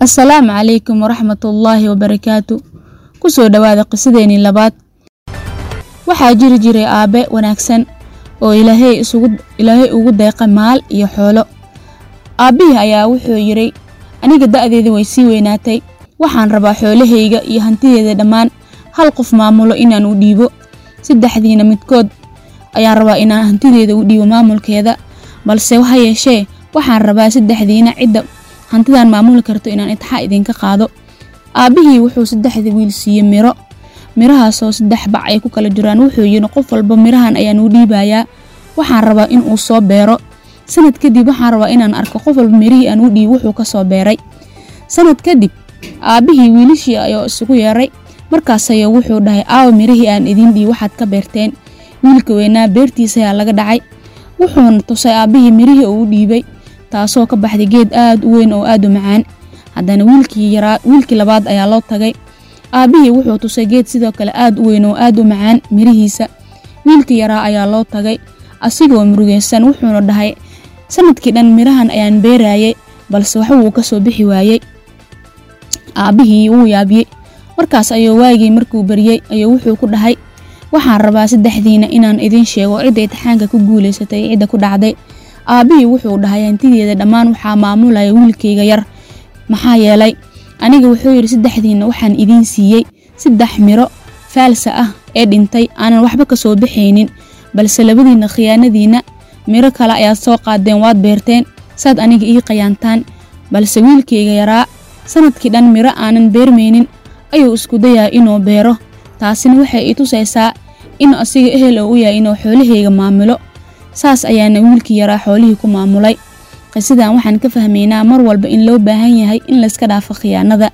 assalaamu calaykum waraxmatullaahi wabarakaatu ku soo dhowaada qisadeennii labaad. Waxaa jiri jiray aabbe wanaagsan oo ilaahay ugu deeqa maal iyo xoolo. Aabbihii ayaa wuxuu yidhi aniga da'deeda way sii weynaatay. Waxaan rabaa xoolahayga iyo hantideeda dhammaan. Hal qof maamulo inaan u dhiibo. Saddexdiina midkood ayaan rabaa inaan hantideeda u dhiibo maamulkeeda. Balse ha yeeshee waxaan rabaa saddexdiina cidda hantidan maamuli karto inaan intixaa idinka qaado. Aabbihii wuxuu saddexda wiil siiyey miro. Mirahaasoo saddex bac ay ku kala jiraan. Wuxuu yidhi qof walba mirahan ayaan u dhiibayaa. Waxaan rabaa in soo beero. Sanad kadib waxaan rabaa inaan arko qof walba mirihii aan u dhiibo wuxuu ka soo beeray. Sanad kadib aabbihii wiilishii ayuu isugu yeeray. Markaas ayuu wuxuu dhahay aawa mirihii aan idiin dhiib waxaad ka beerteen. Wiilka weynaa beertiisa ayaa laga dhacay. Wuxuuna tusay aabbihii mirihii uu u dhiibay taasoo ka baxday geed aad u weyn oo aad u macaan. Haddana wiilkii labaad ayaa loo tagay. Aabbihii wuxuu tusay geed sidoo kale aad u weyn oo aad u macaan mirihiisa. Wiilkii yaraa ayaa loo tagay asigoo murugeysan wuxuuna dhahay sannadkii dhan mirahan ayaan beerayay balse waxba wuu ka soo bixi waayey aabbihii wuu yaabiyey. Markaas ayuu waagii markuu baryey ayuu wuxuu ku dhahay waxaan rabaa saddexdiina inaan idiin sheego cidda intixaanka ku guulaysatay cidda ku dhacday aabbihii wuxuu dhahay hantideeda dhammaan waxaa maamulaya wiilkayga yar. Maxaa yeelay aniga wuxuu yidhi saddexdiina waxaan idiin siiyey saddex miro faalsa ah ee dhintay aanan waxba ka soo baxaynin balse labadiinna khiyaanadiinna miro kale ayaad soo qaadeen waad beerteen saad aniga ii qayaantaan balse wiilkayga yaraa sannadkii dhan miro aanan beermaynin ayuu isku dayaa inuu beero. Taasina waxay ii tusaysaa inuu asiga ehel oo u yahay inuu xoolahayga maamulo saas ayaana wiilkii yaraa xoolihii ku maamulay. Qisidan waxaan ka fahmaynaa mar walba in loo baahan yahay in layska dhaafo khiyaanada